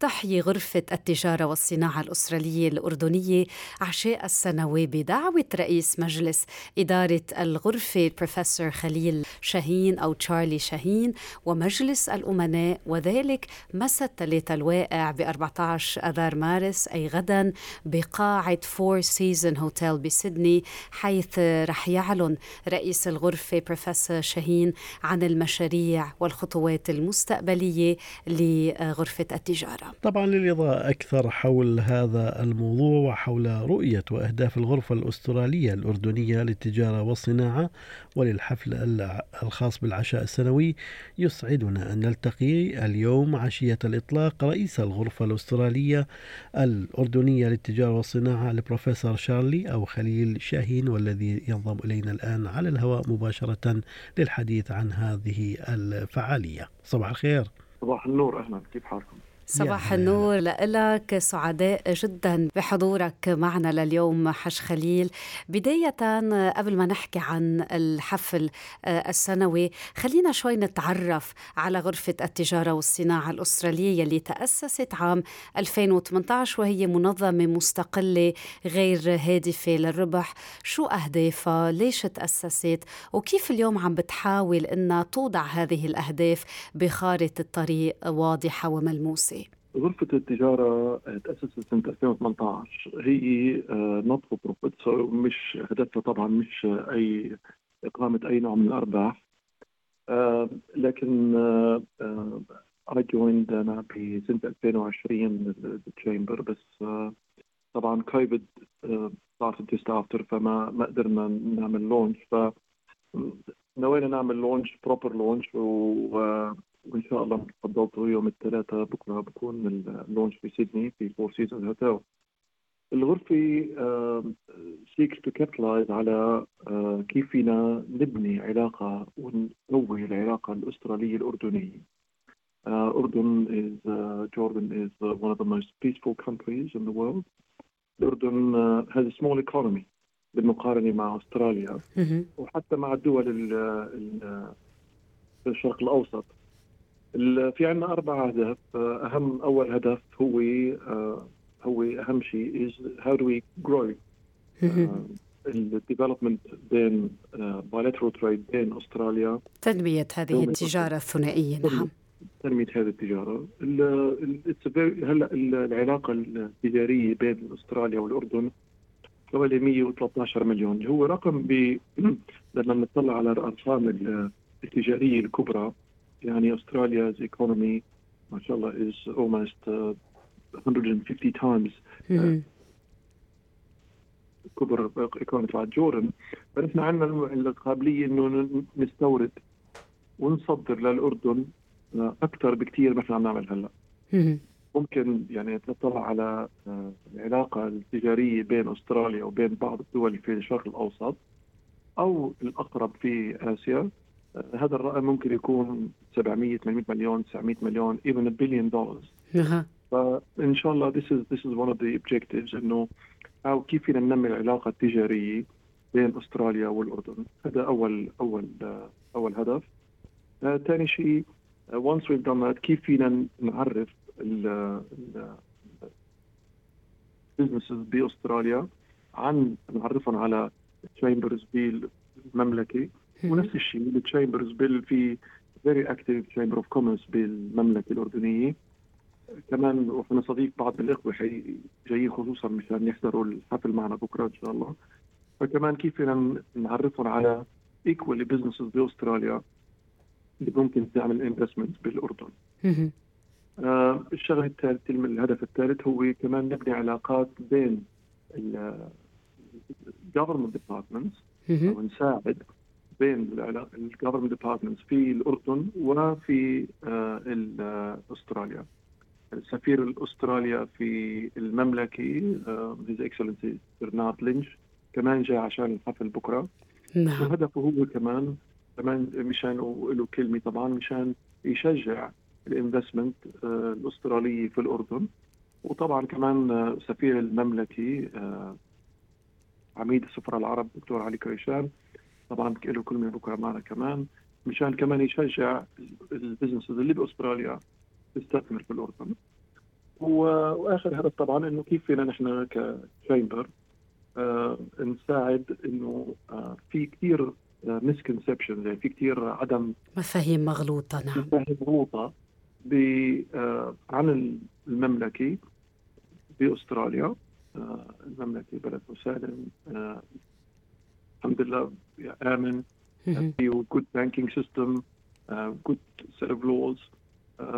تحيي غرفة التجارة والصناعة الأسترالية الأردنية عشاء السنوي بدعوة رئيس مجلس إدارة الغرفة البروفيسور خليل شاهين أو تشارلي شاهين ومجلس الأمناء وذلك مسا الثلاثاء الواقع ب 14 أذار مارس أي غدا بقاعة Four Seasons Hotel بسيدني حيث رح يعلن رئيس الغرفة بروفيسور شاهين عن المشاريع والخطوات المستقبلية لغرفة التجارة. طبعا للإضاءة أكثر حول هذا الموضوع وحول رؤية وأهداف الغرفة الأسترالية الأردنية للتجارة والصناعة وللحفل الخاص بالعشاء السنوي. يسعدنا أن نلتقي اليوم عشية الإطلاق رئيس الغرفة الأسترالية الأردنية للتجارة والصناعة البروفيسور شارلي أو خليل شاهين والذي ينضم إلينا الآن على الهواء مباشرة للحديث عن هذه الفعالية. صباح الخير. صباح النور. أهلا. كيف حالكم؟ صباح النور لك سعداء جدا بحضورك معنا لليوم حج خليل. بداية قبل ما نحكي عن الحفل آه، السنوي خلينا شوي نتعرف على غرفة التجارة والصناعة الأسترالية اللي تأسست عام 2018 وهي منظمة مستقلة غير هادفة للربح. شو أهدافها؟ ليش تأسست؟ وكيف اليوم عم بتحاول أنها توضع هذه الأهداف بخارطة الطريق واضحة وملموسة؟ غرفة التجارة تأسست سنة 2018 هي not for profit مش هدفها طبعا مش أي إقامة أي نوع من الأرباح. آه، لكن آه، joined أنا بسنة 2020 ال chamber بس آه، طبعا كوفيد صارت just after فما ما قدرنا نعمل launch ف نوينا نعمل launch proper launch و وإن شاء الله تفضلتوا يوم الثلاثاء بكرة بكون ال launch في سيدني في Four Seasons Hotel الغرفة seek to capitalise على كيف فينا نبني علاقة ونقوي العلاقة الأسترالية الأردنية. Uh, أردن is uh, Jordan is uh, one of the most peaceful countries in the world. الأردن uh, has a small economy بالمقارنة مع أستراليا وحتى مع الدول ال ال الشرق الأوسط في عندنا أربع اهداف أهم أول هدف هو هو أهم شيء is how do we grow ال development بين bilateral trade بين أستراليا. تنمية هذه التجارة الثنائية نعم. تنمية هذه التجارة. هلا العلاقة التجارية بين أستراليا والأردن حوالي 113 مليون. هو رقم ب لما نطلع على الأرقام التجارية الكبرى. يعني استراليا's economy ما شاء الله is almost uh, 150 times uh, كبر ايكونومي تبع جوردن فنحن عندنا القابلية إنه نستورد ونصدر للأردن أكثر بكثير ما إحنا عم نعمل هلا ممكن يعني تطلع على العلاقة التجارية بين أستراليا وبين بعض الدول في الشرق الأوسط أو الأقرب في آسيا. هذا الرقم ممكن يكون 700 800 مليون 900 مليون even a billion dollars. فإن شاء الله this is this is one of the objectives إنه أو كيف فينا ننمي العلاقة التجارية بين أستراليا والأردن. هذا أول أول أول هدف. ثاني uh, شيء uh, once we've done that كيف فينا نعرف ال businesses بأستراليا؟ عن نعرفهم على chambers بالمملكه ونفس الشيء ال chambers بيل في very active chamber of commerce بالمملكه الأردنية. كمان ونستضيف بعض الإخوة جايين خصوصا مشان يحضروا الحفل معنا بكرة إن شاء الله. فكمان كيف فينا نعرفهم على equally businesses باستراليا اللي ممكن تعمل investment بالأردن. آه الشغله الثالثه الهدف الثالث هو كمان نبني علاقات بين ال government departments ونساعد بين ال government departments في الأردن وفي آه، أستراليا. السفير الاستراليا في المملكة His Excellency برنارد لينش كمان جاي عشان الحفل بكرة. نعم. وهدفه هو كمان كمان مشان له كلمة طبعا مشان يشجع ال investment الاستراليه في الأردن. وطبعا كمان سفير المملكي عميد السفراء العرب دكتور علي كريشان طبعا له كلمة بكرة معنا كمان مشان كمان يشجع ال businesses اللي بأستراليا تستثمر في الأردن. وآخر هدف طبعا إنه كيف فينا نحن ك chamber آه نساعد إنه آه في كثير misconception يعني في كثير عدم مفاهيم مغلوطة نعم. مفاهيم مغلوطة آه عن المملكة بأستراليا. آه المملكة بلد مسالم آه الحمد لله آمن فيه good banking system good set of laws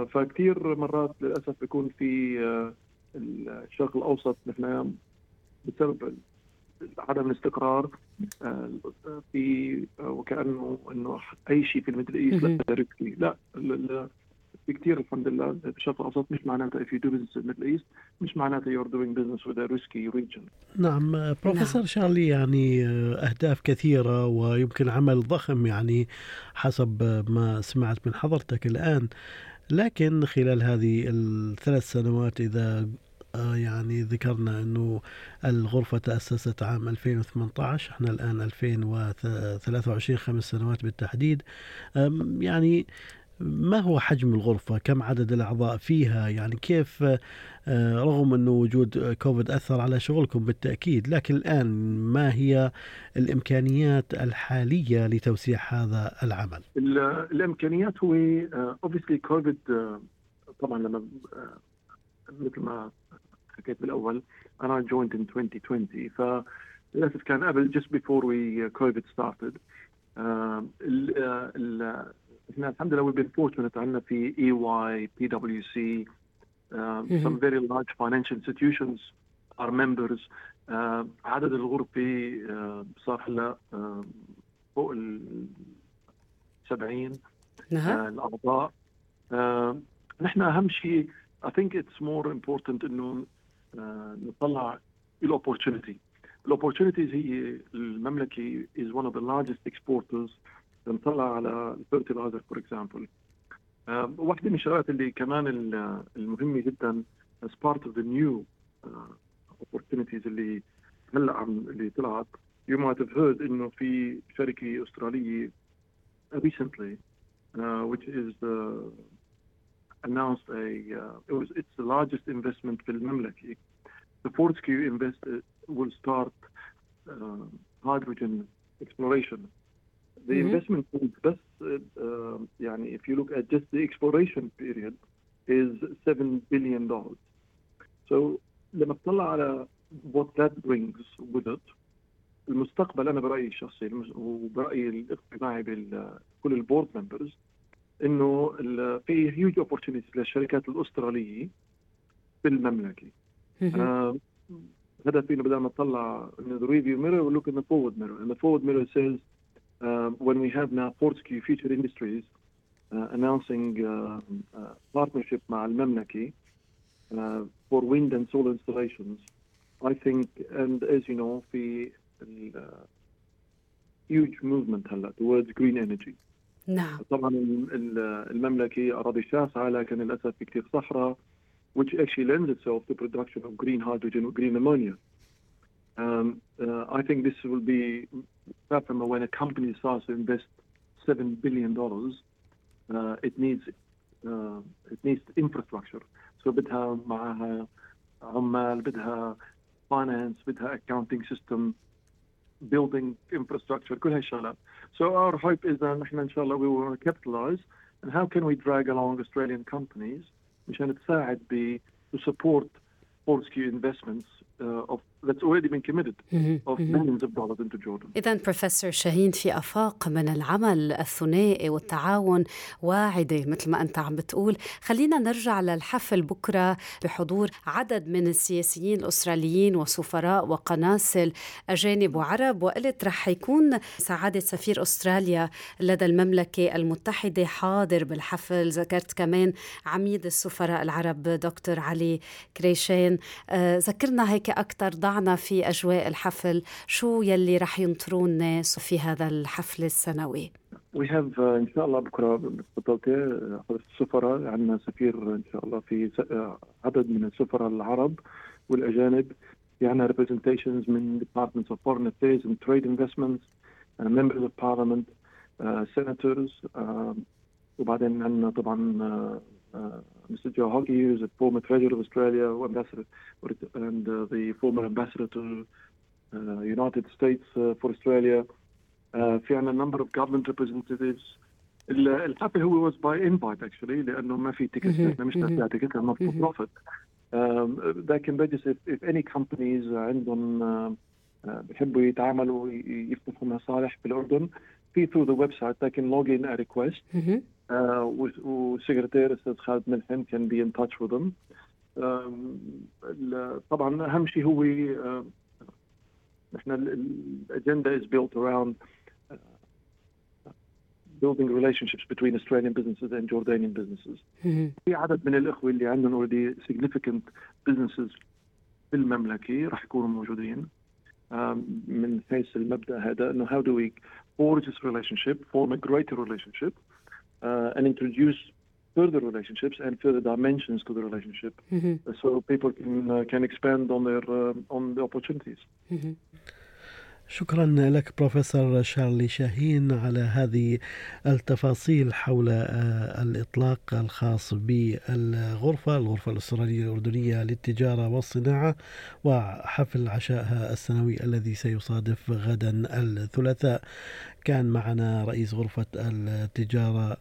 فكثير مرات للأسف بيكون في uh, الشرق الأوسط نحن بسبب عدم الاستقرار uh, في uh, وكأنه إنه أي شيء في ال Middle East لا في كثير الحمد لله بالشرق الاوسط مش معناتها if you do business in the Middle East مش معناتها you're doing business with a risky region. نعم بروفيسور نعم. شارلي يعني أهداف كثيرة ويمكن عمل ضخم يعني حسب ما سمعت من حضرتك الآن لكن خلال هذه الثلاث سنوات إذا يعني ذكرنا أنه الغرفة تأسست عام 2018 إحنا الآن 2023 خمس سنوات بالتحديد يعني ما هو حجم الغرفة؟ كم عدد الأعضاء فيها؟ يعني كيف رغم أنه وجود كوفيد أثر على شغلكم بالتأكيد لكن الآن ما هي الإمكانيات الحالية لتوسيع هذا العمل؟ الإمكانيات هو obviously كوفيد طبعا لما مثل ما حكيت بالأول أنا joined in 2020 فللأسف كان قبل just before we COVID started إحنا الحمد لله we've been fortunate عندنا في EY, PwC, uh, mm-hmm. some very large financial institutions are members. Uh, عدد الغرفة uh, صار هلا uh, فوق ال 70 نعم. الأعضاء. Uh, نحن أهم شيء I think it's more important uh, نطلع الopportunity. الopportunities هي المملكة is one of the largest exporters نطلع على ال fertiliser for example واحدة من الشغلات اللي كمان المهمة جدا part of the new uh, opportunities اللي هلا عم اللي طلعت you might have heard انه في شركة استرالية recently uh, which is uh, announced a uh, it was it's the largest investment في المملكة the Fortescue invest will start uh, hydrogen exploration the mm-hmm. investment بس uh, يعني if you look at just the exploration period is 7 billion dollars. So لما تطلع على what that brings with it المستقبل أنا برايي الشخصي وبرايي الاقتناعي بكل ال board members انه في huge opportunities للشركات الاستراليه في المملكه. آه هدفي بدل ما نطلع in the rear-view mirror we look in the forward mirror and the forward mirror says um, when we have now Fortescue Future Industries uh, announcing uh, uh, partnership مع المملكة uh, for wind and solar installations, I think, and as you know, في uh, huge movement هلا towards green energy. نعم. طبعا المملكة أراضي شاسعة لكن للأسف في كثير صحراء which actually lends itself to production of green hydrogen or green ammonia. Um, uh, I think this will be from when a company starts to invest seven billion dollars, uh, it needs uh, it needs infrastructure. So بدها معها عمال بدها finance بدها accounting system building infrastructure كل هاي الشغلات. So our hope is that نحن إن شاء الله we will capitalize and how can we drag along Australian companies مشان تساعد ب to support Fortescue investments uh, of that's already been committed of millions of dollars into Jordan. إذا بروفيسور شاهين في آفاق من العمل الثنائي والتعاون واعدة مثل ما أنت عم بتقول. خلينا نرجع للحفل بكرة بحضور عدد من السياسيين الأستراليين وسفراء وقناصل أجانب وعرب. وقلت رح يكون سعادة سفير أستراليا لدى المملكة المتحدة حاضر بالحفل. ذكرت كمان عميد السفراء العرب دكتور علي كريشين آه ذكرنا هيك أكثر ضعنا في أجواء الحفل. شو يلي رح ينطروا الناس في هذا الحفل السنوي؟ وي هاف إن شاء الله بكرة تفضلتي السفراء عندنا سفير إن شاء الله في عدد من السفراء العرب والأجانب. عندنا representations من departments of foreign affairs and trade investments uh, members of parliament uh, senators uh, وبعدين عندنا طبعا uh, uh, Mr. Joe Hockey who's a former treasurer of Australia ambassador and uh, the former ambassador to uh, United States uh, for Australia في عندنا number of government representatives الحفل هو was by invite actually لانه ما في تيكت احنا مش نبيع تيكت احنا for profit لكن بجلس if, if any companies عندهم بيحبوا يتعاملوا يفتحوا مصالح بالاردن في ثرو ذا ويب سايت لكن لوج ان ريكويست وسكرتير أستاذ خالد منحن can be in touch with them طبعا أهم شيء هو نحن ال agenda is built around building relationships بين Australian businesses and Jordanian businesses. في عدد من الأخوة اللي عندهم already significant businesses في المملكة راح يكونوا موجودين. من حيث المبدأ هذا إنه how do we forge this relationship, form a greater relationship uh, and introduce further relationships and further dimensions to the relationship mm-hmm. so people can uh, can expand on their uh, on the opportunities. Mm-hmm. شكرا لك بروفيسور شارلي شاهين على هذه التفاصيل حول الإطلاق الخاص بالغرفة الغرفة الأسترالية الأردنية للتجارة والصناعة وحفل عشائها السنوي الذي سيصادف غدا الثلاثاء. كان معنا رئيس غرفة التجارة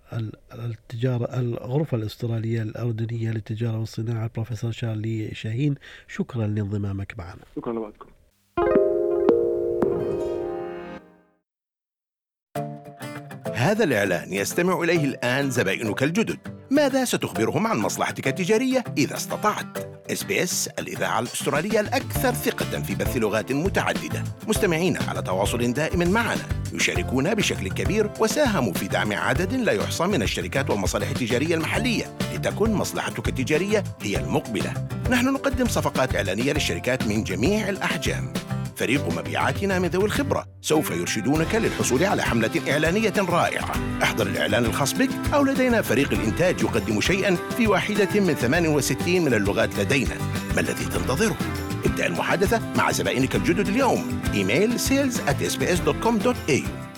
التجارة الغرفة الأسترالية الأردنية للتجارة والصناعة البروفيسور شارلي شاهين. شكرا لانضمامك معنا. شكرا لكم هذا الإعلان يستمع إليه الآن زبائنك الجدد. ماذا ستخبرهم عن مصلحتك التجارية إذا استطعت؟ إس بي إس الإذاعة الأسترالية الأكثر ثقة في بث لغات متعددة. مستمعين على تواصل دائم معنا. يشاركون بشكل كبير وساهموا في دعم عدد لا يحصى من الشركات والمصالح التجارية المحلية لتكن مصلحتك التجارية هي المقبلة. نحن نقدم صفقات إعلانية للشركات من جميع الأحجام. فريق مبيعاتنا من ذوي الخبرة. سوف يرشدونك للحصول على حملة إعلانية رائعة. احضر الإعلان الخاص بك أو لدينا فريق الإنتاج يقدم شيئا في واحدة من 68 من اللغات لدينا. ما الذي تنتظره؟ ابدأ المحادثة مع زبائنك الجدد اليوم. إيميل sales at sbs.com.au